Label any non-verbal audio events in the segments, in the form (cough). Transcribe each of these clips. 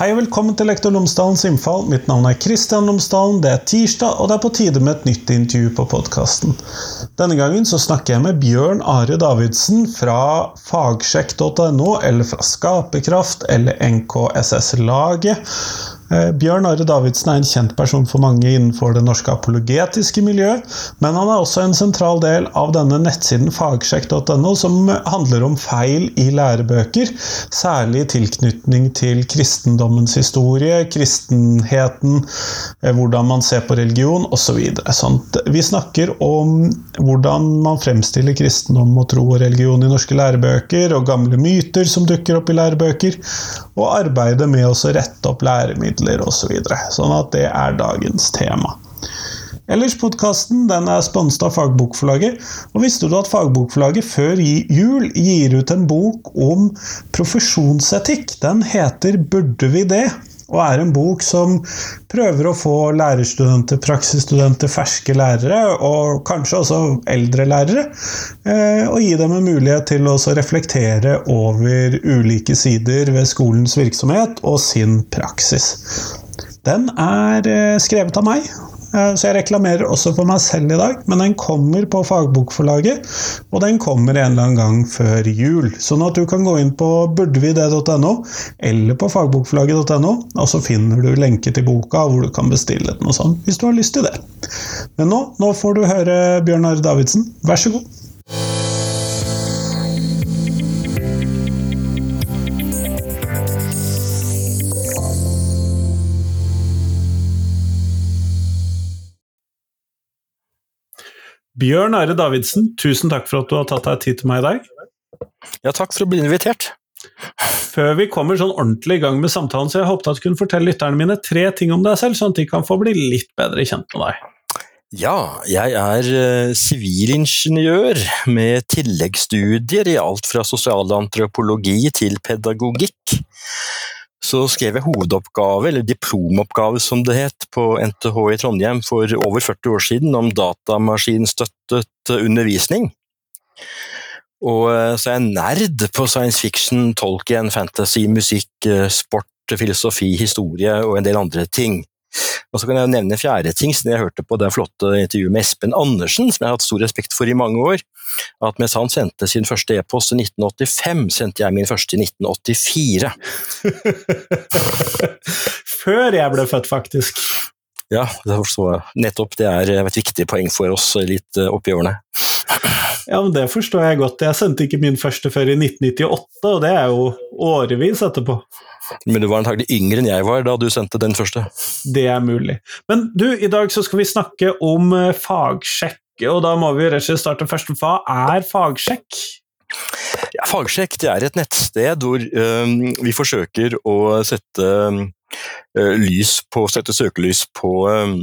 Hei og velkommen til Lektor Lomsdalens innfall. Mitt navn er Kristian Lomsdalen. Det er tirsdag, og det er på tide med et nytt intervju på podkasten. Denne gangen så snakker jeg med Bjørn Are Davidsen fra fagsjekk.no, eller fra Skaperkraft, eller NKSS-laget. Eh, Bjørn Are Davidsen er en kjent person for mange innenfor det norske apologetiske miljøet, men han er også en sentral del av denne nettsiden fagsjekk.no, som handler om feil i lærebøker, særlig i tilknytning til kristendommens historie, kristenheten, eh, hvordan man ser på religion osv. Så vi snakker om hvordan man fremstiller kristendom og tro og religion i norske lærebøker, og gamle myter som dukker opp i lærebøker, og arbeidet med å rette opp læremidler midler osv. Så sånn at det er dagens tema. Ellers, podkasten er sponset av Fagbokforlaget. Og visste du at Fagbokforlaget før jul gir ut en bok om profesjonsetikk? Den heter 'Burde vi det?' Og er en bok som prøver å få lærerstudenter, praksisstudenter, ferske lærere, og kanskje også eldre lærere, eh, og gi dem en mulighet til å reflektere over ulike sider ved skolens virksomhet og sin praksis. Den er eh, skrevet av meg, så jeg reklamerer også for meg selv i dag, men den kommer på fagbokforlaget. Og den kommer en eller annen gang før jul. Sånn at du kan gå inn på burdevide.no eller på fagbokforlaget.no, og så finner du lenke til boka hvor du kan bestille den og sånn, hvis du har lyst til det. Men nå, nå får du høre Bjørn Are Davidsen. Vær så god. Bjørn Are Davidsen, tusen takk for at du har tatt deg tid til meg i dag. Ja, takk for å bli invitert. Før vi kommer sånn ordentlig i gang med samtalen, så jeg håpet at du kunne fortelle lytterne mine tre ting om deg selv, sånn at de kan få bli litt bedre kjent med deg. Ja, jeg er eh, sivilingeniør uh, med tilleggsstudier i alt fra sosialantropologi til pedagogikk så skrev jeg hovedoppgave, eller diplomoppgave som det het, på NTH i Trondheim for over 40 år siden om datamaskinstøttet undervisning. Og eh, så er jeg nerd på science fiction, tolken, fantasy, musikk, eh, sport, filosofi, historie og en del andre ting. Og så kan jeg nevne en fjerde ting, siden jeg hørte på det flotte intervjuet med Espen Andersen, som jeg har hatt stor respekt for i mange år, at mens han sendte sin første e-post i 1985, sendte jeg min første i 1984. (laughs) Før jeg ble født, faktisk. Ja, nettopp. Det er et viktig poeng for oss litt oppi årene. Ja, men Det forstår jeg godt. Jeg sendte ikke min første før i 1998, og det er jo årevis etterpå. Men du var antagelig yngre enn jeg var da du sendte den første. Det er mulig. Men du, i dag så skal vi snakke om eh, fagsjekk, og da må vi rett og slett starte først. Hva er fagsjekk? Ja, fagsjekk det er et nettsted hvor um, vi forsøker å sette lys på, sette søkelys på um,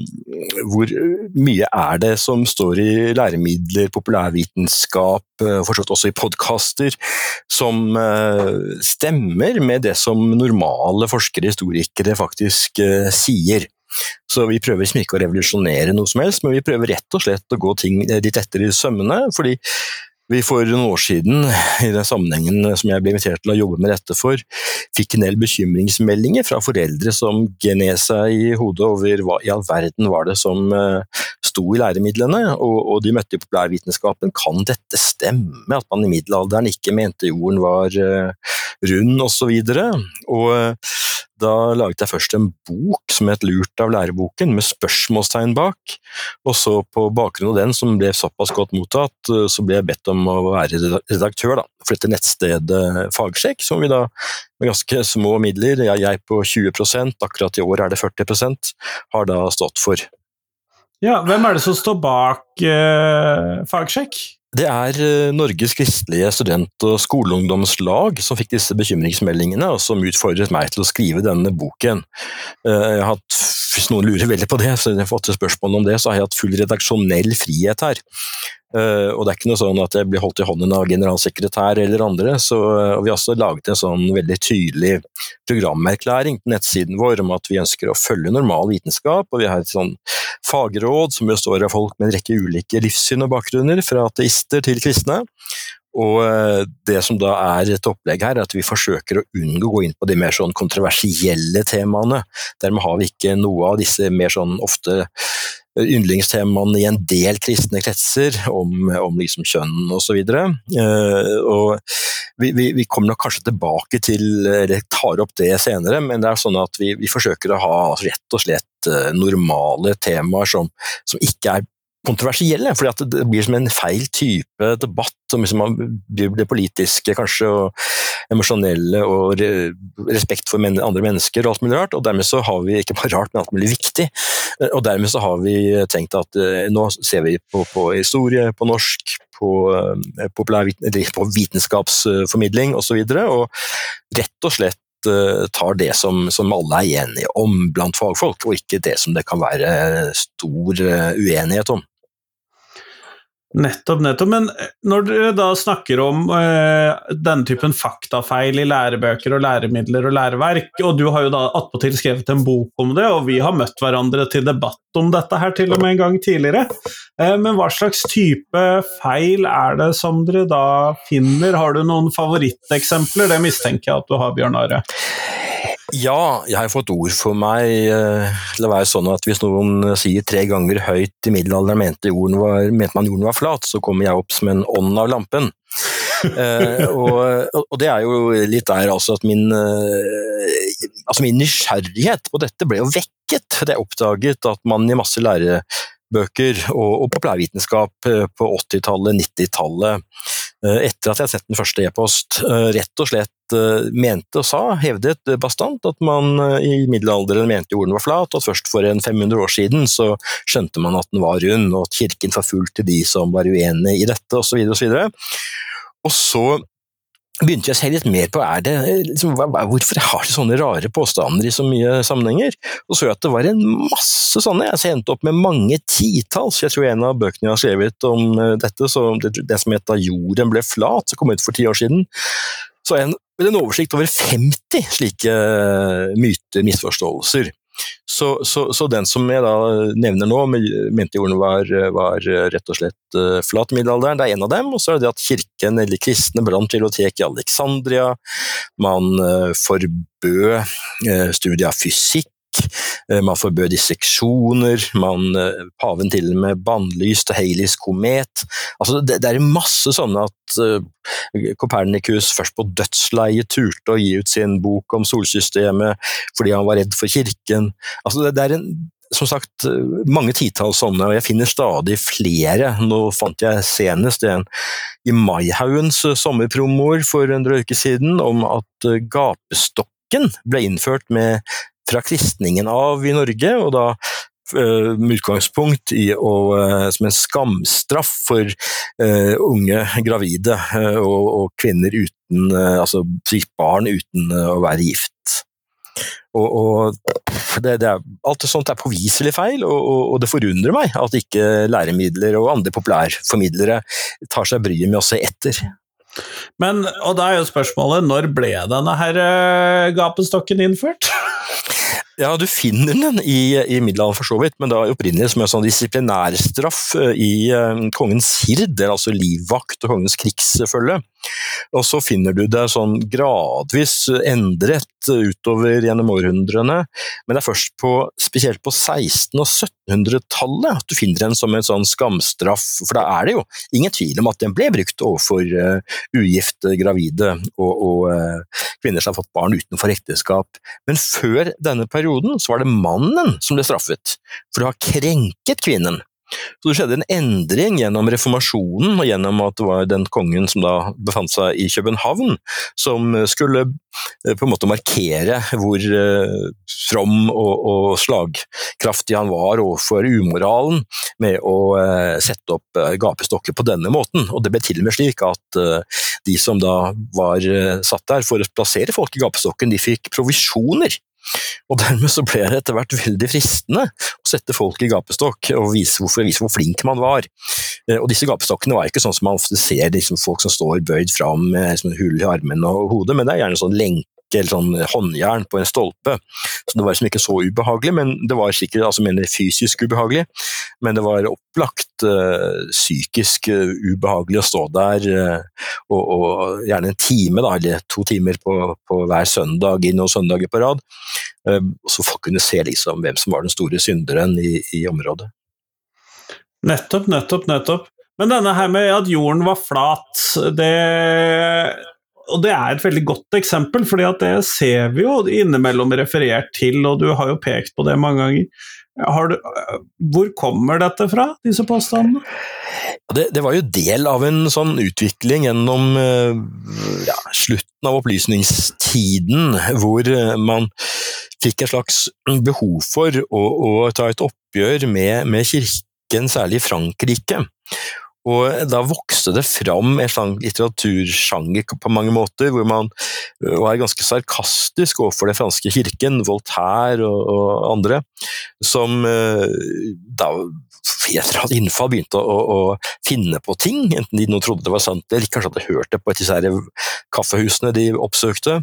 hvor mye er det som står i læremidler, populærvitenskap, uh, forstått også i podkaster, som stemmer med det som normale forskere, historikere, faktisk sier. Så vi prøver liksom ikke å revolusjonere noe som helst, men vi prøver rett og slett å gå ting litt etter i sømmene. fordi vi for noen år siden, i den sammenhengen som jeg ble invitert til å jobbe med dette for, fikk en del bekymringsmeldinger fra foreldre som gned seg i hodet over hva i all verden var det som uh, sto i læremidlene, og, og de møtte i populærvitenskapen. Kan dette stemme, at man i middelalderen ikke mente jorden var uh, rund, osv.? Uh, da laget jeg først en bok som het Lurt av læreboken, med spørsmålstegn bak. Og så på bakgrunn av den, som ble såpass godt mottatt, eh, så ble jeg bedt om å være redaktør da, for dette nettstedet Fagsjekk, som vi da med ganske små midler, jeg på 20% akkurat i år er det 40% har da stått for. Ja, Hvem er det som står bak eh, Fagsjekk? Det er eh, Norges kristelige student- og skoleungdomslag som fikk disse bekymringsmeldingene, og som utfordret meg til å skrive denne boken. Eh, jeg har hatt, hvis noen lurer veldig på det, så jeg fått spørsmål om det, så har jeg hatt full redaksjonell frihet her. Uh, og det er ikke noe sånn at jeg blir holdt i hånden av generalsekretær eller andre. Så, uh, vi har også laget en sånn veldig tydelig programerklæring på nettsiden vår om at vi ønsker å følge normal vitenskap, og vi har et sånn fagråd som består av folk med en rekke ulike livssyn og bakgrunner, fra ateister til kristne. Og det som da er et opplegg her, er at vi forsøker å unngå å gå inn på de mer sånn kontroversielle temaene. Dermed har vi ikke noe av disse mer sånn ofte yndlingstemaene i en del kristne kretser, om, om liksom kjønn osv. Og vi, vi, vi, kommer nok kanskje tilbake til, eller tar opp det senere, men det er sånn at vi, vi forsøker å ha rett og slett normale temaer som, som ikke er kontroversielle, fordi det blir som en feil type debatt. som liksom det politiske kanskje, og emosjonelle og respekt for andre mennesker og alt mulig rart. Og dermed så har vi ikke bare rart, men alt mulig viktig. Og dermed så har vi tenkt at eh, nå ser vi på, på historie på norsk, på, eh, på vitenskapsformidling osv. Og, så videre, og rett og slett eh, tar det som, som, alle er enige om blant fagfolk, og ikke det som det kan være stor uenighet om. Nettopp, nettopp. Men eh, når dere da snakker om eh, denne typen faktafeil i lærebøker og læremidler og læreverk, og du har jo da attpåtil skrevet en bok om det, og vi har møtt hverandre til debatt om dette her til og med en gang tidligere, eh, men hva slags type feil er det som dere da finner? Har du noen favoritteksempler? Det mistenker jeg at du har, Bjørn Are. Ja, jeg har fått ord for meg eh, til å være sånn at hvis noen sier tre ganger høyt i middelalderen mente, var, mente man jorden var flat, så kommer jeg opp som en ånd av lampen. (laughs) eh, og, og, det er jo litt der altså at min, eh, altså min nysgjerrighet på dette ble jo vekket da jeg oppdaget at man i masse lærebøker og, og populærvitenskap eh, på 80-tallet, 90-tallet, eh, etter at jeg hadde sett den første e-post, rett og slett mente og sa, hevdet bastant, at man eh, i middelalderen mente jorden var flat, og først for en 500 år siden så skjønte man at den var rund, og at kirken forfulgte de som var uenige i dette, osv. Og, så og så begynte jeg å se litt mer på er det, liksom, hvorfor har de sånne rare påstander i så mye sammenhenger. Og så jeg at det var en masse sånne. Jeg endte opp med mange titalls. Jeg tror en av bøkene jeg har skrevet om eh, dette, det, det som het 'Da jorden ble flat', som kom ut for ti år siden, så er en med en oversikt over 50 slike eh, myter, misforståelser. Så, så, så, den som jeg da nevner nå, mente jorden var, var rett og slett uh, flat middelalderen, det er en av dem. Og så er det at kirken eller kristne brant bibliotek i Alexandria. Man uh, forbød studiet av fysikk Eh, man forbød disseksjoner, man, eh, paven til og med bannlyste Haleys komet. Altså, det, det, er masse sånne at uh, Copernicus først på dødsleiet turte å gi ut sin bok om solsystemet fordi han var redd for kirken. Altså, det, det er en, som sagt, mange titalls sånne, og jeg finner stadig flere. Nå fant jeg senest en i Maihaugens sommerpromoer for en drøy uke siden om at gapestokken ble innført med fra kristningen av i Norge, og da eh, med utgangspunkt i å, eh, som en skamstraff for uh, unge gravide og, og, kvinner uten uh, altså barn uten å være gift. Og, og det, det er, alt sånt er påviselig feil, og, og, det forundrer meg at ikke læremidler og andre populærformidlere tar seg bryet med å se etter. Men, og da er jo spørsmålet, når ble denne her gapestokken innført? (laughs) Ja, du finner den i, i middelalderen for så vidt, men da opprinnelig som en sånn disiplinærstraff eh, i uh, kongens hird, altså livvakt og kongens krigsfølge. Og så finner du det sånn gradvis endret utover gjennom århundrene, men det er først på, spesielt på 1600- og 1700-tallet at du finner den som en sånn skamstraff, for da er det jo ingen tvil om at den ble brukt overfor uh, ugifte gravide og, og uh, kvinner som har fått barn utenfor ekteskap. Men før denne perioden så var det mannen som ble straffet for å ha krenket kvinnen. Så det skjedde en endring gjennom reformasjonen og gjennom at det var den kongen som da befant seg i København, som skulle eh, på en måte markere hvor eh, from og, og slagkraftig han var overfor umoralen med å eh, sette opp gapestokker på denne måten. Og det ble til og med slik at de som da var satt der for å plassere folk i gapestokken, de fikk provisjoner og dermed så ble det etter hvert veldig fristende å sette folk i gapestokk og vise, hvorfor, vise hvor flink man var. Eh, og disse gapestokkene var ikke sånn som man ofte ser liksom folk som står bøyd fram med liksom, hull i armen og hodet, men det er gjerne sånn lenke eller sånn håndjern på en stolpe. Så det var liksom ikke så ubehagelig, men det var sikkert altså mener fysisk ubehagelig. Men det var opplagt uh, psykisk uh, ubehagelig å stå der, uh, og, og, gjerne en time, da, eller to timer på, på hver søndag i noen søndager på rad. så folk kunne se liksom hvem som var den store synderen i, i området. Nettopp, nettopp, nettopp. Men denne her med at jorden var flat, det og det er et veldig godt eksempel, for det ser vi jo innimellom referert til, og du har jo pekt på det mange ganger. Du, hvor kommer dette fra, disse påstandene? Det, det, var jo del av en sånn utvikling gjennom ja, slutten av opplysningstiden, hvor man fikk en slags behov for å, å ta et oppgjør med, med kirken, særlig i Frankrike. Og da vokste det fram en sånn litteratursjanger på mange måter, hvor man var ganske sarkastisk overfor den franske kirken, Voltaire og, og andre, som da etter innfall begynte å, å, finne på ting, enten de nå trodde det var sant eller kanskje hadde hørt det på et disse kaffehusene de oppsøkte.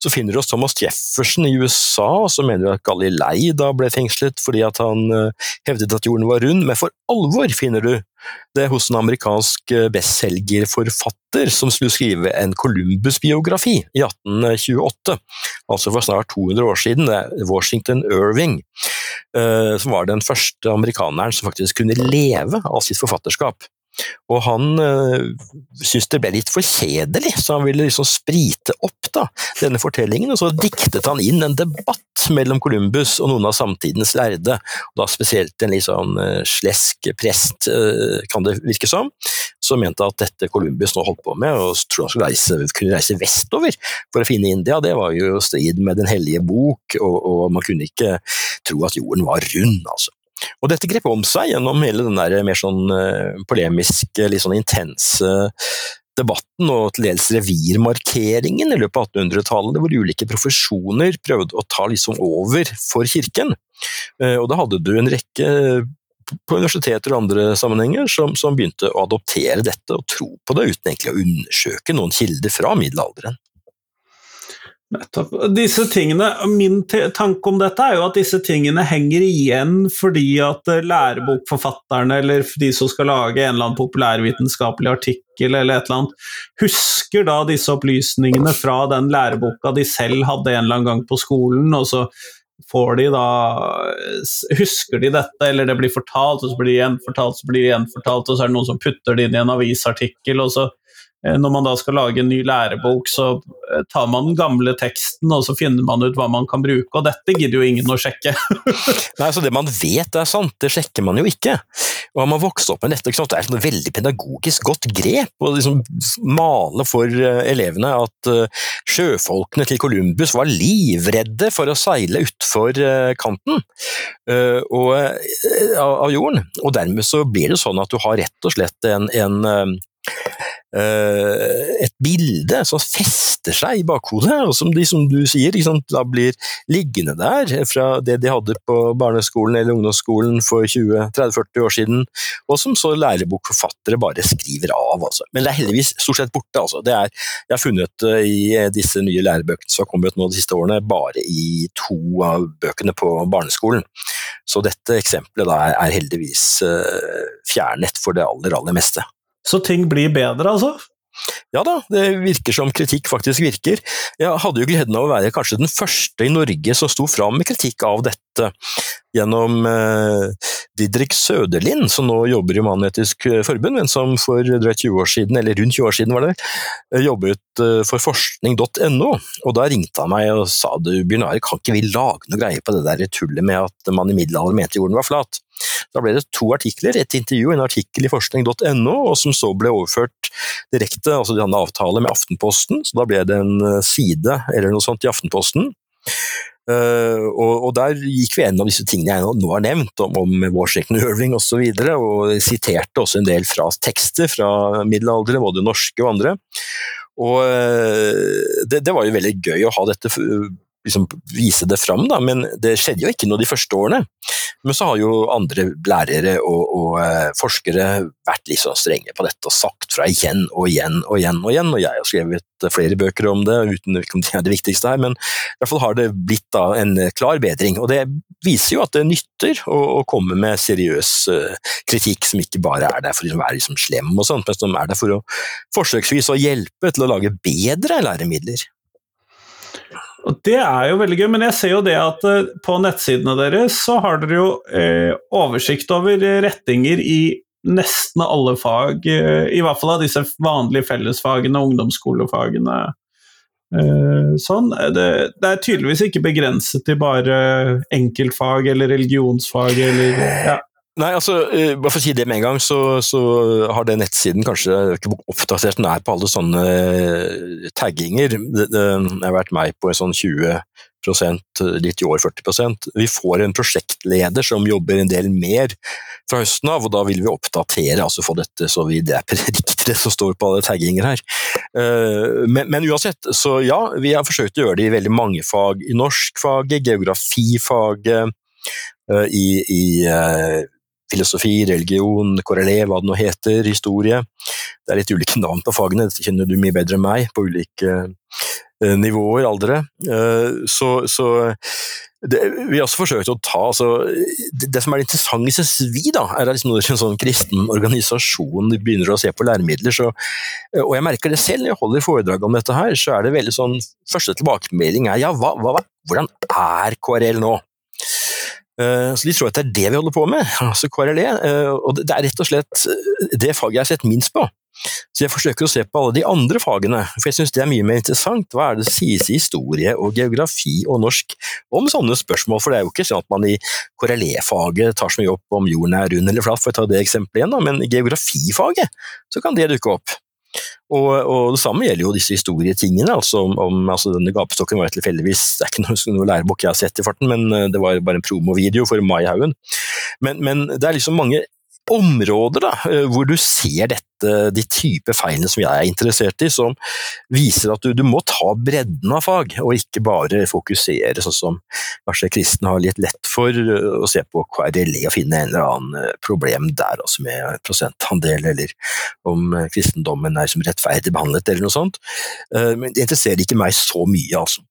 Så finner du oss Thomas Jefferson i USA, som mener at Galilei da ble fengslet fordi at han hevdet at jorden var rund, men for alvor finner du det er hos en amerikansk eh, bestselgerforfatter som skulle skrive en Columbus-biografi i 1828, altså for snart 200 år siden. Washington Irving, eh, som var den første amerikaneren som faktisk kunne leve av sitt forfatterskap. Og han øh, syntes det ble litt for kjedelig, så han ville liksom sprite opp da, denne fortellingen, og så diktet han inn en debatt mellom Columbus og noen av samtidens lærde, og da spesielt en litt sånn øh, slesk prest, øh, kan det virke som, som mente at dette Columbus nå holdt på med, og tror han skulle reise, kunne reise vestover for å finne India, det var jo strid med Den hellige bok, og, og man kunne ikke tro at jorden var rund, altså. Og dette grep om seg gjennom hele den der mer sånn uh, polemiske, litt sånn intense debatten og til dels revirmarkeringen i løpet av 1800-tallet, hvor ulike profesjoner prøvde å ta liksom over for kirken. Uh, og da hadde du en rekke på universiteter og andre sammenhenger som, som begynte å adoptere dette og tro på det, uten egentlig å undersøke noen kilder fra middelalderen. Nettopp. Disse tingene, Min tanke om dette er jo at disse tingene henger igjen fordi at eh, lærebokforfatterne eller de som skal lage en eller annen populærvitenskapelig artikkel eller et eller annet, husker da disse opplysningene fra den læreboka de selv hadde en eller annen gang på skolen, og så får de da Husker de dette, eller det blir fortalt, og så blir det gjenfortalt, så blir det gjenfortalt, og så er det noen som putter det inn i en avisartikkel, og så når man da skal lage en ny lærebok, så eh, tar man den gamle teksten og så finner man ut hva man kan bruke, og dette gidder jo ingen å sjekke. (laughs) Nei, så Det man vet er sant, det sjekker man jo ikke. Og har man vokst opp med dette, det er et veldig pedagogisk godt grep å liksom male for eh, elevene at sjøfolkene til Columbus var livredde for å seile utfor kanten av jorden. Og dermed så blir det sånn at du har rett og slett en, en Eh, et bilde som fester seg i bakhodet, og som de, som du sier, da blir liggende der fra det de hadde på barneskolen eller ungdomsskolen for 20-30-40 år siden, og som så lærebokforfattere bare skriver av. Altså. Men det er heldigvis stort sett borte. Altså. Er, jeg har funnet uh, i disse nye lærebøkene som har kommet nå de siste årene, bare i to av bøkene på barneskolen. Så dette eksempelet da er, heldigvis uh, fjernet for det aller, aller meste. Så ting blir bedre, altså? Ja da, det virker som kritikk faktisk virker. Jeg hadde jo gleden av å være kanskje den første i Norge som sto fram med kritikk av dette, gjennom eh, Didrik Søderlind, som nå jobber i Human-Etisk Forbund, men som for drøyt 20 år siden, eller rundt 20 år siden var det, eh, jobbet eh, for forskning.no. Og da ringte han meg og sa du Bjørn Are, kan ikke vi lage noe greie på det der tullet med at man i middelalderen mente jorden var flat? Da ble det to artikler, et intervju og en artikkel i forskning.no, og som så ble overført direkte, altså de hadde avtale med Aftenposten, så da ble det en eh, side eller noe sånt i Aftenposten. Uh, og, og, der gikk vi gjennom disse tingene jeg nå har nevnt, om, om Washington Irving osv., og, så videre, og siterte også en del fra tekster fra middelalderen, både norske og andre. Og uh, det, det, var jo veldig gøy å ha dette liksom, vise det fram, da, men det skjedde jo ikke noe de første årene. Men så har jo andre lærere og, og uh, forskere vært litt sånn strenge på dette og sagt fra igjen og igjen og igjen og igjen, og jeg har skrevet flere bøker om det, uten om det er det viktigste her, men i hvert fall har det blitt da en klar bedring. Og det viser jo at det nytter å, å komme med seriøs uh, kritikk som ikke bare er der for å være liksom slem og sånt, men som er der for å forsøksvis å hjelpe til å lage bedre læremidler. Og Det er jo veldig gøy, men jeg ser jo det at uh, på nettsidene deres så har dere jo eh, oversikt over rettinger i nesten alle fag, eh, i hvert fall av disse vanlige fellesfagene, ungdomsskolefagene. sånn. Det, det, er tydeligvis ikke begrenset til bare enkeltfag eller religionsfag eller ja. Nei, altså, uh, bare for å si det med en gang, så, så har den nettsiden kanskje ikke oppdatert den er på alle sånne uh, tagginger. Det, har vært meg på en sånn 20 litt i år 40% Vi får en prosjektleder som jobber en del mer fra høsten av, og da vil vi oppdatere, altså få dette så vi det er (laughs) riktig som står på alle tagginger her. Men, men, uansett, så ja, vi har forsøkt å gjøre det i veldig mange fag. I norskfaget, geografifaget, i, i filosofi, religion, korrelé, hva det nå heter, historie. Det er litt ulike (laughs) navn på fagene, dette kjenner du mye bedre enn meg, på ulike uh, nivåer, aldre. Uh, så, så det, vi har også forsøkt å ta altså, det, det, som er det interessante, synes vi, da, er at liksom når en sånn kristen organisasjon begynner å se på læremidler, så, og jeg merker det selv når jeg holder foredrag om dette her, så er det veldig sånn Første tilbakemelding er ja, hva, hva, hvordan er KRL nå? Eh, så de tror at det er det vi holder på med, altså KRLE. Eh, og det er rett og slett eh, det faget jeg har sett minst på. Så jeg forsøker å se på alle de andre fagene, for jeg synes det er mye mer interessant. Hva er det som sies i historie og geografi og norsk om sånne spørsmål? For det er jo ikke sånn at man i KRLE-faget tar så mye opp om jorden er rund eller flat, for å ta det eksempelet igjen, da. men i geografifaget så kan det dukke opp. Og, og, Det samme gjelder jo disse historietingene. altså om, om altså Denne gapestokken var tilfeldigvis Det er ikke noe, noe, lærebok jeg har sett i farten, men eh, det var bare en promovideo for Maihaugen. Men, men, det er liksom mange områder da, eh, hvor du ser dette, de type feilene som jeg er interessert i, som viser at du, du, må ta bredden av fag, og ikke bare fokusere sånn som kanskje kristne har litt lett for, eh, å se på KRLE og finne en eller annen eh, problem der, altså med prosentandel, eller om kristendommen er som rettferdig behandlet, eller noe sånt. Men det interesserer ikke meg så mye, altså.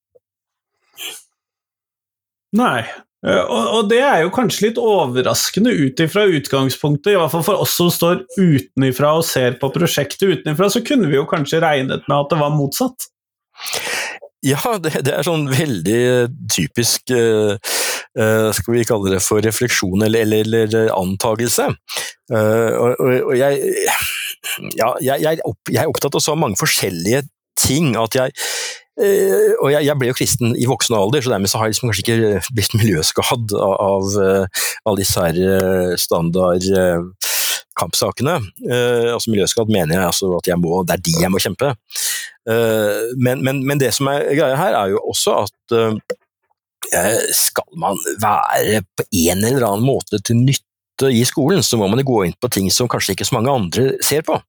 Nei, og, og, det er jo kanskje litt overraskende ut ifra utgangspunktet, i hvert fall for oss som står utenifra og ser på prosjektet utenifra, så kunne vi jo kanskje regnet med at det var motsatt? Ja, det, det er sånn veldig typisk uh, uh, Skal vi kalle det for refleksjon eller, eller, eller antagelse. Og, og, og, jeg, ja, jeg, jeg, er opptatt av så mange forskjellige ting at jeg Uh, og jeg, jeg, ble jo kristen i voksen alder, så dermed så har jeg liksom kanskje ikke blitt miljøskadd av, uh, alle disse her standard kampsakene. altså Miljøskadd mener jeg altså at jeg må, det er de jeg må kjempe. Men, men, men, det som er greia her, er jo også at skal man være på en eller annen måte til nytte i skolen, så må man gå inn på ting som kanskje ikke så mange andre ser på.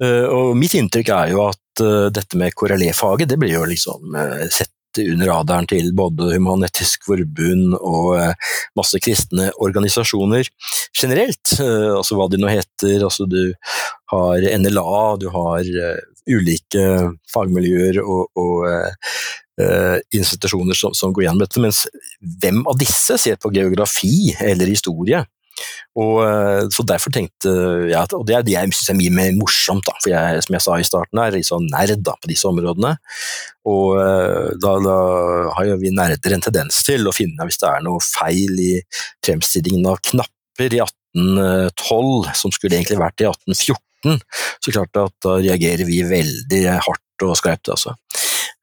Og mitt inntrykk er jo at uh, dette med korrelé-faget, det blir jo liksom uh, sett under radaren til både Human-Etisk Forbund og uh, masse kristne organisasjoner generelt. altså hva de nå heter. altså Du har NLA, du har ulike fagmiljøer og, og institusjoner som, som, går gjennom dette. Mens hvem av disse ser på geografi eller historie? Og, eh, så derfor tenkte jeg Og det er det jeg syns er mye mer morsomt, da, for jeg, som jeg sa i starten, er litt sånn nerd da, på disse områdene. Og eh, da, da har vi nerder en tendens til å finne hvis det er noe feil i fremstillingen av knapper i 1812, som skulle egentlig vært i 1814. Så klart at da reagerer vi veldig hardt og skarpt, altså.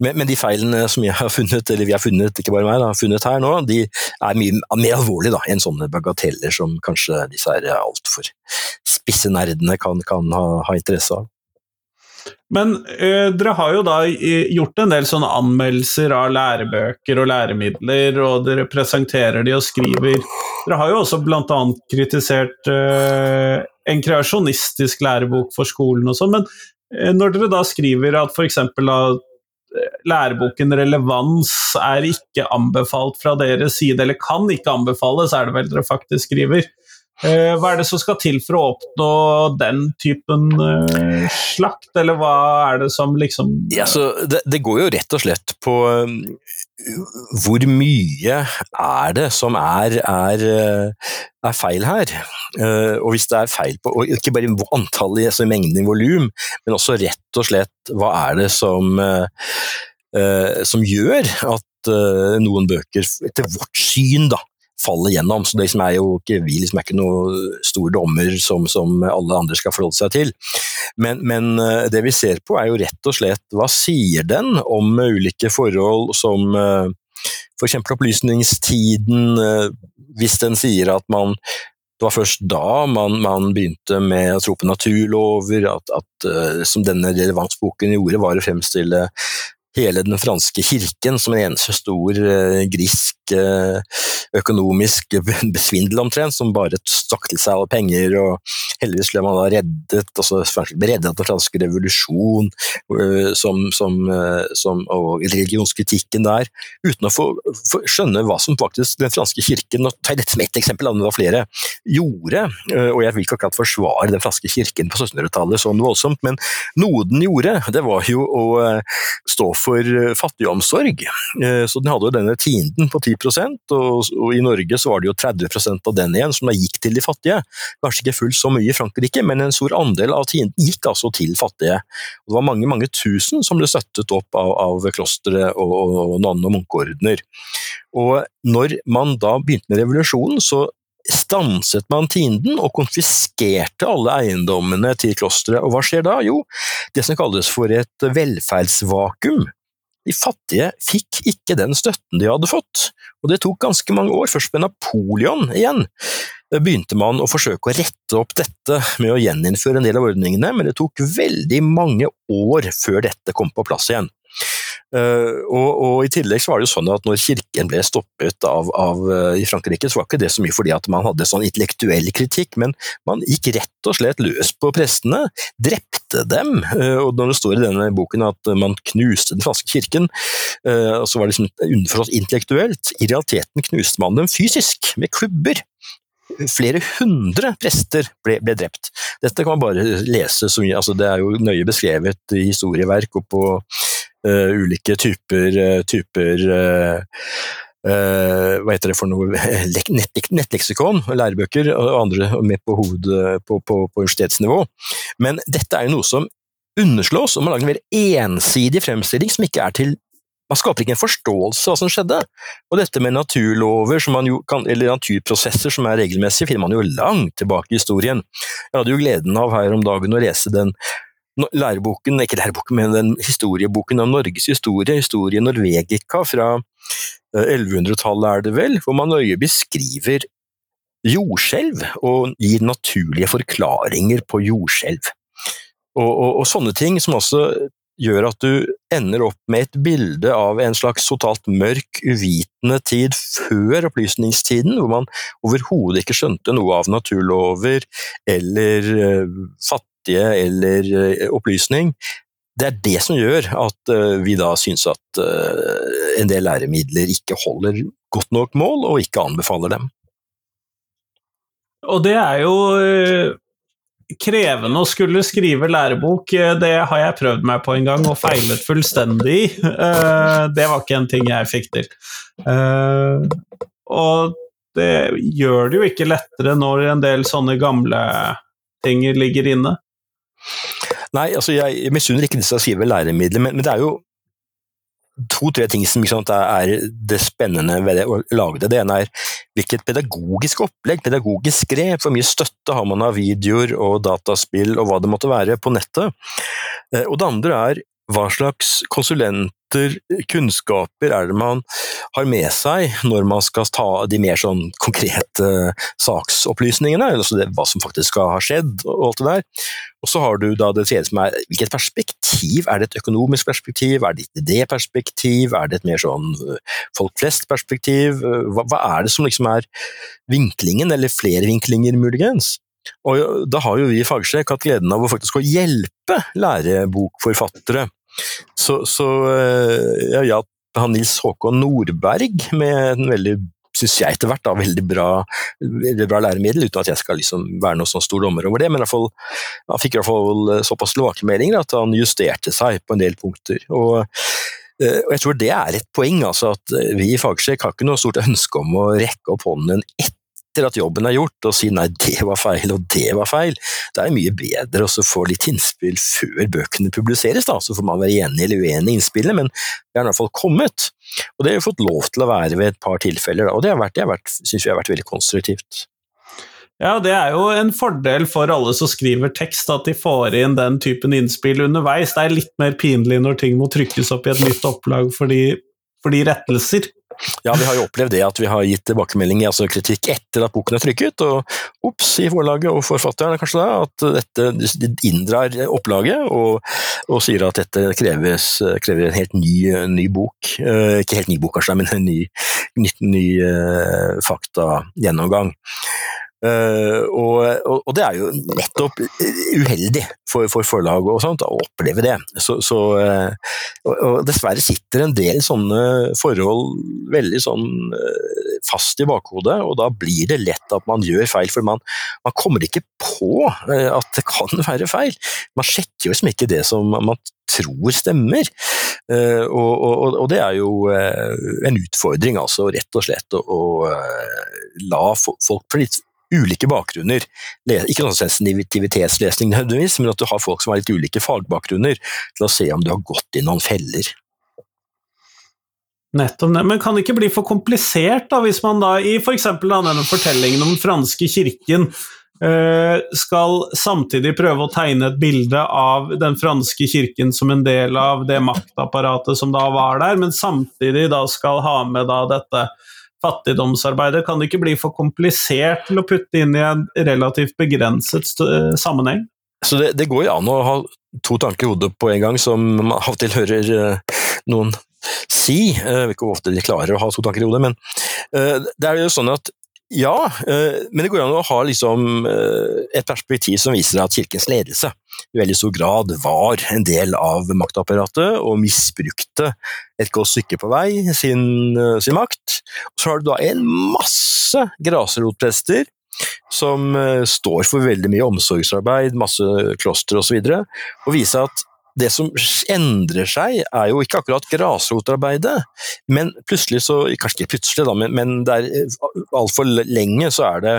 Men, men, de feilene som jeg har funnet, eller vi har funnet, ikke bare meg, da, funnet her nå, de er mye mer alvorlige da, enn sånne bagateller som kanskje disse altfor spisse nerdene kan, kan ha, ha, interesse av. Men øh, dere har jo da gjort en del sånne anmeldelser av lærebøker og læremidler, og dere presenterer de og skriver. Dere har jo også bl.a. kritisert øh, en kreasjonistisk lærebok for skolen og sånn, men øh, når dere da skriver at f.eks læreboken relevans er ikke anbefalt fra deres side, eller kan ikke anbefales, er det vel dere faktisk skriver. Eh, hva er det som skal til for å oppnå den typen uh, slakt, eller hva er det som liksom ja, det, det, går jo rett og slett på um, hvor mye er det som er, er, er feil her? Og hvis det er feil på Ikke bare antallet, altså mengden i volum, men også rett og slett hva er det som, som gjør at noen bøker, etter vårt syn, da, faller gjennom. Så liksom er jo ikke, vi liksom er ikke noen stor dommer som, som, alle andre skal forholde seg til. Men, men, eh, det vi ser på er jo rett og slett hva sier den om ulike forhold som f.eks. opplysningstiden, eh, hvis den sier at man det var først da man, man, begynte med å tro på naturlover, at, at, eh, som denne relevansboken gjorde, var å fremstille hele den franske kirken som en eneste stor grisk økonomisk (laughs) besvindel omtrent, som bare stakk til seg alle penger, og heldigvis ble man da reddet, altså reddet av den franske revolusjon uh, som, som, som, og religionskritikken der, uten å få, få, skjønne hva som faktisk den franske kirken, og ta dette som ett eksempel, det var flere, gjorde, og jeg vil ikke akkurat forsvare den franske kirken på 1700-tallet sånn voldsomt, men noe den gjorde, det var jo å stå for eh, fattigomsorg. Eh, så den hadde jo denne tienden på 10 og, og i Norge så var det jo 30% av den igjen som da gikk til de fattige. Kanskje ikke fullt så mye i Frankrike, men en stor andel av tiden gikk altså til fattige. Og det var mange mange tusen som ble støttet opp av, av klostre og, og nonne- og munkeordener. Og når man da begynte med revolusjonen, så stanset man tienden og konfiskerte alle eiendommene til klosteret. Og hva skjer da? Jo, det som kalles for et velferdsvakuum. De fattige fikk ikke den støtten de hadde fått, og det tok ganske mange år. Først med Napoleon igjen begynte man å forsøke å rette opp dette med å gjeninnføre en del av ordningene, men det tok veldig mange år før dette kom på plass igjen. Uh, og, og, I tillegg så var det jo sånn at når kirken ble stoppet av, av, uh, i Frankrike, så var ikke det så mye fordi at man hadde sånn intellektuell kritikk, men man gikk rett og slett løs på prestene, drepte dem. Uh, og Når det står i denne boken at man knuste den franske kirken, så var det liksom underforstått intellektuelt. I realiteten knuste man dem fysisk, med klubber flere hundre prester ble, ble, drept. Dette kan man bare lese mye, altså det er jo nøye beskrevet i historieverk og på uh, ulike typer, typer uh, hva heter det for noe, (laughs) Nett, nettleksikon, lærebøker og andre med på hoved på, på, på universitetsnivå. Men dette er jo noe som underslås, og man lager en mer ensidig fremstilling som ikke er til man skaper ikke en forståelse av hva som skjedde. Og dette med naturlover kan, eller naturprosesser som er regelmessige, finner man jo langt tilbake i historien. Jeg hadde jo gleden av her om dagen å lese den læreboken, ikke læreboken, men den historieboken om Norges historie, Historie Norvegica fra 1100-tallet eh, er det vel, hvor man nøye beskriver jordskjelv og gir naturlige forklaringer på jordskjelv. Og, og, og, sånne ting som også gjør at du ender opp med et bilde av en slags totalt mørk, uvitende tid før opplysningstiden, hvor man overhodet ikke skjønte noe av naturlover eller uh, fattige eller uh, opplysning. Det er det som gjør at uh, vi da syns at en del læremidler ikke holder godt nok mål, og ikke anbefaler dem. Og det er jo krevende å skulle skrive lærebok, eh, det har jeg prøvd meg på en gang og feilet fullstendig. Eh, det var ikke en ting jeg fikk til. Eh, og det gjør det jo ikke lettere når en del sånne gamle ting ligger inne. Nei, altså jeg misunner ikke disse som skriver læremidler, men, men det er jo to-tre ting som sant, er det spennende ved det, å lage det. Det ene er hvilket pedagogisk opplegg, pedagogisk grep, hvor mye støtte har man av videoer og dataspill og hva det måtte være på nettet. Eh, og det andre er hva slags konsulent kunnskaper er det man har med seg når man skal ta de mer sånn konkrete saksopplysningene, altså det, hva som faktisk skal ha skjedd og alt det der. Og så har du da det tredje som er hvilket perspektiv, er det et økonomisk perspektiv, er det et idéperspektiv, er det et mer sånn øh, folk flest-perspektiv, hva, hva, er det som liksom er vinklingen, eller flere vinklinger muligens? Og da har jo vi i Fagsjekk hatt gleden av å faktisk hjelpe lærebokforfattere Så, så jeg hjalp han Nils Håkon Nordberg med en veldig syns jeg etter hvert, da, veldig bra, veldig bra læremiddel, uten at jeg skal liksom være noen sånn stor dommer over det. Men fall, han fikk i hvert fall såpass tilbakemeldinger at han justerte seg på en del punkter. og og jeg tror det er et poeng, altså at vi i Fagsjekk har ikke noe stort ønske om å rekke opp hånden etter etter at jobben er gjort, og si nei, det var feil, og det var feil. Det er mye bedre å få litt innspill før bøkene publiseres, da. Så får man være enig eller uenig i innspillene, men det har i hvert fall kommet. Og det har vi fått lov til å være ved et par tilfeller, da. og det har vært, vært, synes vi har vært veldig konstruktivt. Ja, det er jo en fordel for alle som skriver tekst, at de får inn den typen innspill underveis. Det er litt mer pinlig når ting må trykkes opp i et nytt opplag fordi, fordi rettelser. Ja, vi har jo opplevd det at vi har gitt tilbakemelding, altså kritikk etter at boken er trykket, og ops i forlaget og forfatteren kanskje da, at dette inndrar opplaget og, og sier at dette kreves, krever en helt ny, ny bok. Eh, ikke helt ny bok kanskje, men en ny, ny, ny uh, faktagjennomgang. Uh, og, og, og, det er jo nettopp uheldig for, for forlag og sånt, å oppleve det. Så, så, uh, og, dessverre sitter en del sånne forhold veldig sånn uh, fast i bakhodet, og da blir det lett at man gjør feil, for man, man kommer ikke på at det kan (laughs) være feil. Man sjekker jo liksom ikke det som man tror stemmer. Og, og, det er jo en utfordring, altså, rett og slett å, å la folk få litt ulike bakgrunner. Ikke sånn sensitivitetslesning nødvendigvis, men at du har folk som har litt ulike fagbakgrunner, til å se om du har gått i noen feller. Nettopp det. Men kan det ikke bli for komplisert, da, hvis man da i f.eks. For denne fortellingen om den franske kirken eh, skal samtidig prøve å tegne et bilde av den franske kirken som en del av det maktapparatet som da var der, men samtidig da skal ha med da dette fattigdomsarbeidet? Kan det ikke bli for komplisert til å putte inn i en relativt begrenset eh, sammenheng? Så det, det går jo an å ha to tanker i hodet på en gang, som av og til hører uh, noen si. Uh, jeg vet ikke hvor ofte de klarer å ha to tanker i hodet, men det er jo sånn at ja, men det går an å ha liksom et perspektiv som viser at kirkens ledelse i veldig stor grad var en del av maktapparatet og misbrukte et godt stykke på vei sin, eh, sin makt. Så har du da en masse grasrotprester som står for veldig mye omsorgsarbeid, masse kloster osv., og, så og viser at det som endrer seg, er jo ikke akkurat grasrotarbeidet, men plutselig så Kanskje ikke plutselig, da, men, men det eh, altfor lenge så er det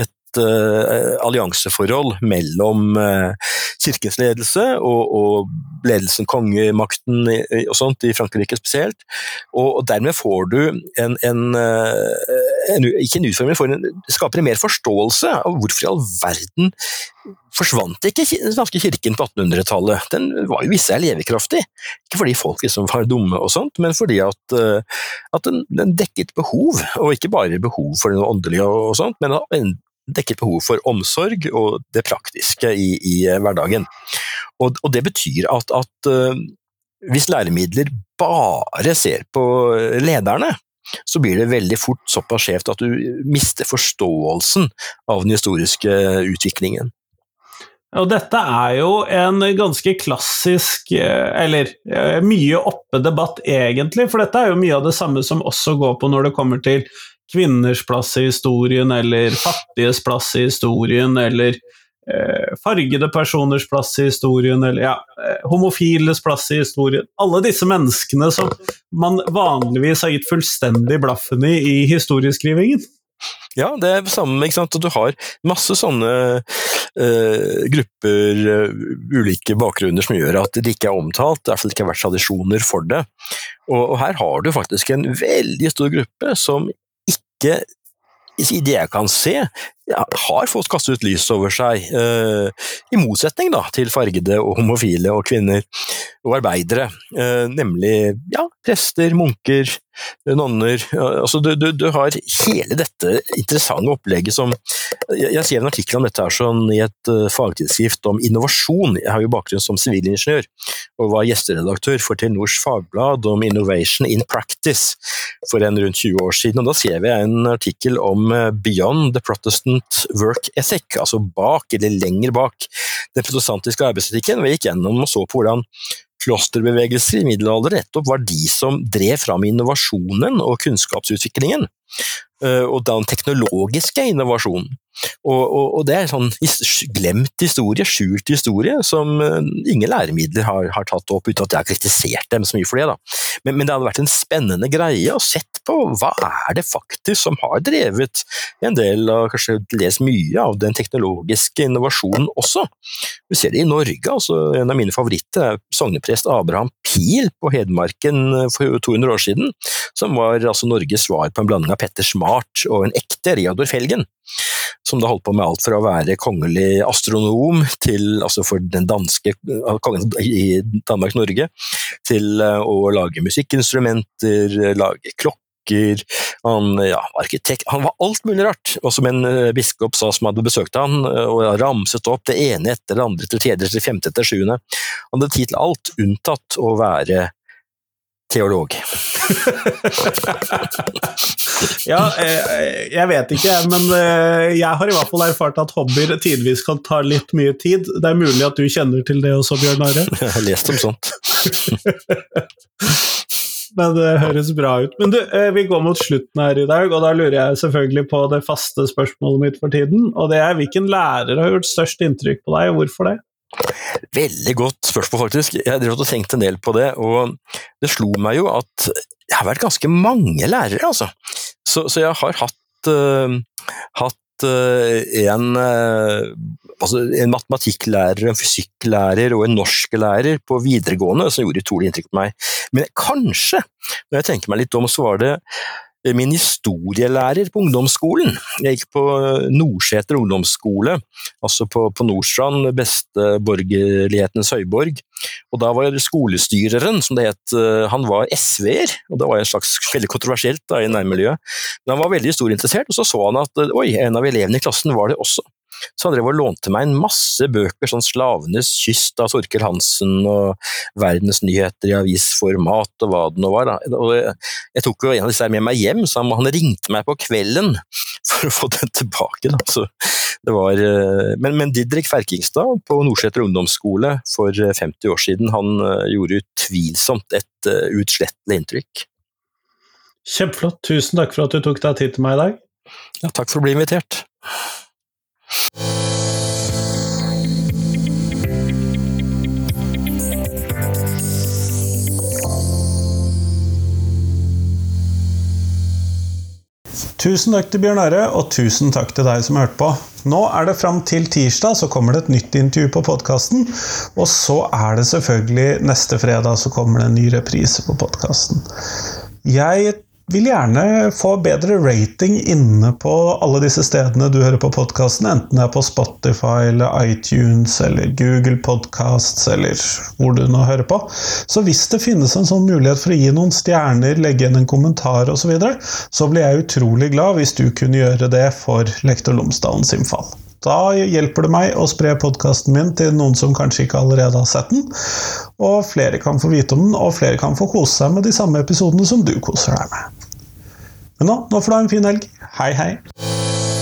et uh, allianseforhold mellom uh, kirkens ledelse og, og, ledelsen, kongemakten og sånt, i Frankrike spesielt. Og, og dermed får du en, en, en Ikke en utforming, men en, skaper en mer forståelse av hvorfor i all verden forsvant ikke den svenske kirken på 1800-tallet. Den var jo visse levekraftig. Ikke fordi folk liksom var dumme og sånt, men fordi at, at den, den, dekket behov, og ikke bare behov for det åndelige og sånt, men dekket behovet for omsorg og det praktiske i, i eh, hverdagen. Og, og, det betyr at, at uh, hvis læremidler bare ser på lederne, så blir det veldig fort såpass skjevt at du mister forståelsen av den historiske utviklingen. Og dette er jo en ganske klassisk, eh, eller mye oppe debatt egentlig, for dette er jo mye av det samme som også går på når det kommer til kvinners plass i historien, eller fattiges plass i historien, eller eh, fargede personers plass i historien, eller ja, eh, homofiles plass i historien. Alle disse menneskene som man vanligvis har gitt fullstendig blaffen i i historieskrivingen. Ja, det er det samme. ikke sant? Du har masse sånne uh, grupper, uh, ulike bakgrunner, som gjør at det ikke er omtalt. Har i hvert fall ikke vært tradisjoner for det. Og, og, her har du faktisk en veldig stor gruppe som ikke i det jeg kan se, har fått kastet ut lys over seg, eh, i motsetning da, til fargede og homofile og kvinner og arbeidere, eh, nemlig ja, prester, munker, nonner altså, du, du, du, har hele dette interessante opplegget som Jeg, jeg skrev en artikkel om dette her sånn, i et uh, fagtidsskrift om innovasjon. Jeg har jo bakgrunn som sivilingeniør og var gjesteredaktør for Telenors fagblad om Innovation in Practice for en rundt 20 år siden. og Da skrev jeg en artikkel om uh, Beyond the Protestant Work Ethic, altså bak eller lenger bak den protestantiske arbeidsetikken. Vi gikk gjennom og så på hvordan klosterbevegelser i middelalderen nettopp var de som drev fram innovasjonen og kunnskapsutviklingen. Eh, og den teknologiske innovasjonen. Og, og, og, det er sånn glemt historie, skjult historie, som eh, ingen læremidler har, har tatt opp, uten at jeg har kritisert dem så mye for det. Da. Men, men, det hadde vært en spennende greie å sett på hva er det faktisk som har drevet en del av, kanskje lest mye av den teknologiske innovasjonen også. Vi ser det i Norge, altså en av mine favoritter er sogneprest Abraham Pil på Hedmarken eh, for 200 år siden, som var altså Norges svar på en blanding av Petter Smart og en ekte Reodor Felgen som da holdt på med alt fra å være kongelig astronom til, altså for den danske kongen i Danmark-Norge, til eh, å lage musikkinstrumenter, lage klokker han, ja, arkitekt Han var alt mulig rart! Og som en eh, biskop sa som hadde besøkt han, eh, og ramset opp det ene etter det andre til tredje til femte til sjuende. Han hadde tid til alt, unntatt å være teolog. (laughs) ja, eh, jeg vet ikke, men eh, jeg har i hvert fall erfart at hobbyer tidvis kan ta litt mye tid. Det er mulig at du kjenner til det også, Bjørn Are? (laughs) Jeg har lest om sånt. (laughs) men det høres bra ut. Men du, eh, vi går mot slutten her i dag, og da lurer jeg selvfølgelig på det faste spørsmålet mitt for tiden. Og det er hvilken lærer har gjort størst inntrykk på deg, og hvorfor det? Veldig godt spørsmål, faktisk. Jeg har tenkt en del på det, og det slo meg jo at jeg har vært ganske mange lærere, altså. Så, så jeg har hatt, uh, hatt uh, en, uh, altså en matematikklærer, en fysikklærer og en norsklærer på videregående som gjorde utrolig inntrykk på meg. Men kanskje, når jeg tenker meg litt om, så var det min historielærer på ungdomsskolen. Jeg gikk på Nordseter ungdomsskole, altså på, på Nordstrand, beste borgerlighetens høyborg. Og da var skolestyreren, som det het, eh, han var SV-er, og det var en slags veldig kontroversielt da, i nærmiljøet. Men han var veldig historieinteressert, og så så han at oi, en av elevene i klassen var det også. Så han drev og lånte meg en masse bøker, sånn 'Slavenes kyst' av Torkel Hansen og 'Verdensnyheter' i avisformat og hva det nå var. Da. Og jeg tok jo en av disse med meg hjem, så han ringte meg på kvelden for å få den tilbake. Da. Så det var, eh, men, men Didrik Ferkingstad på Nordseter ungdomsskole for 50 år siden, han eh, gjorde utvilsomt et eh, uutslettelig inntrykk. Kjempeflott. Tusen takk for at du tok deg tid til meg i dag. Ja, takk for å bli invitert. Tusen takk til Bjørn Are, og tusen takk til deg som hørte på. Nå er det fram til tirsdag, så kommer det et nytt intervju på podkasten. Og så er det selvfølgelig neste fredag så kommer det en ny reprise på podkasten. Jeg vil gjerne få bedre rating inne på alle disse stedene du hører på podkasten, enten det er på Spotify eller iTunes eller Google Podcasts eller hvor du nå hører på. Så hvis det finnes en sånn mulighet for å gi noen stjerner, legge igjen en kommentar osv., så, videre, så blir jeg utrolig glad hvis du kunne gjøre det for Lektor Lomsdalens innfall. Da hjelper det meg å spre podkasten min til noen som kanskje ikke allerede har sett den. Og flere kan få vite om den, og flere kan få kose seg med de samme episodene som du koser deg med. Men nå, nå får du ha en fin helg. Hei, hei!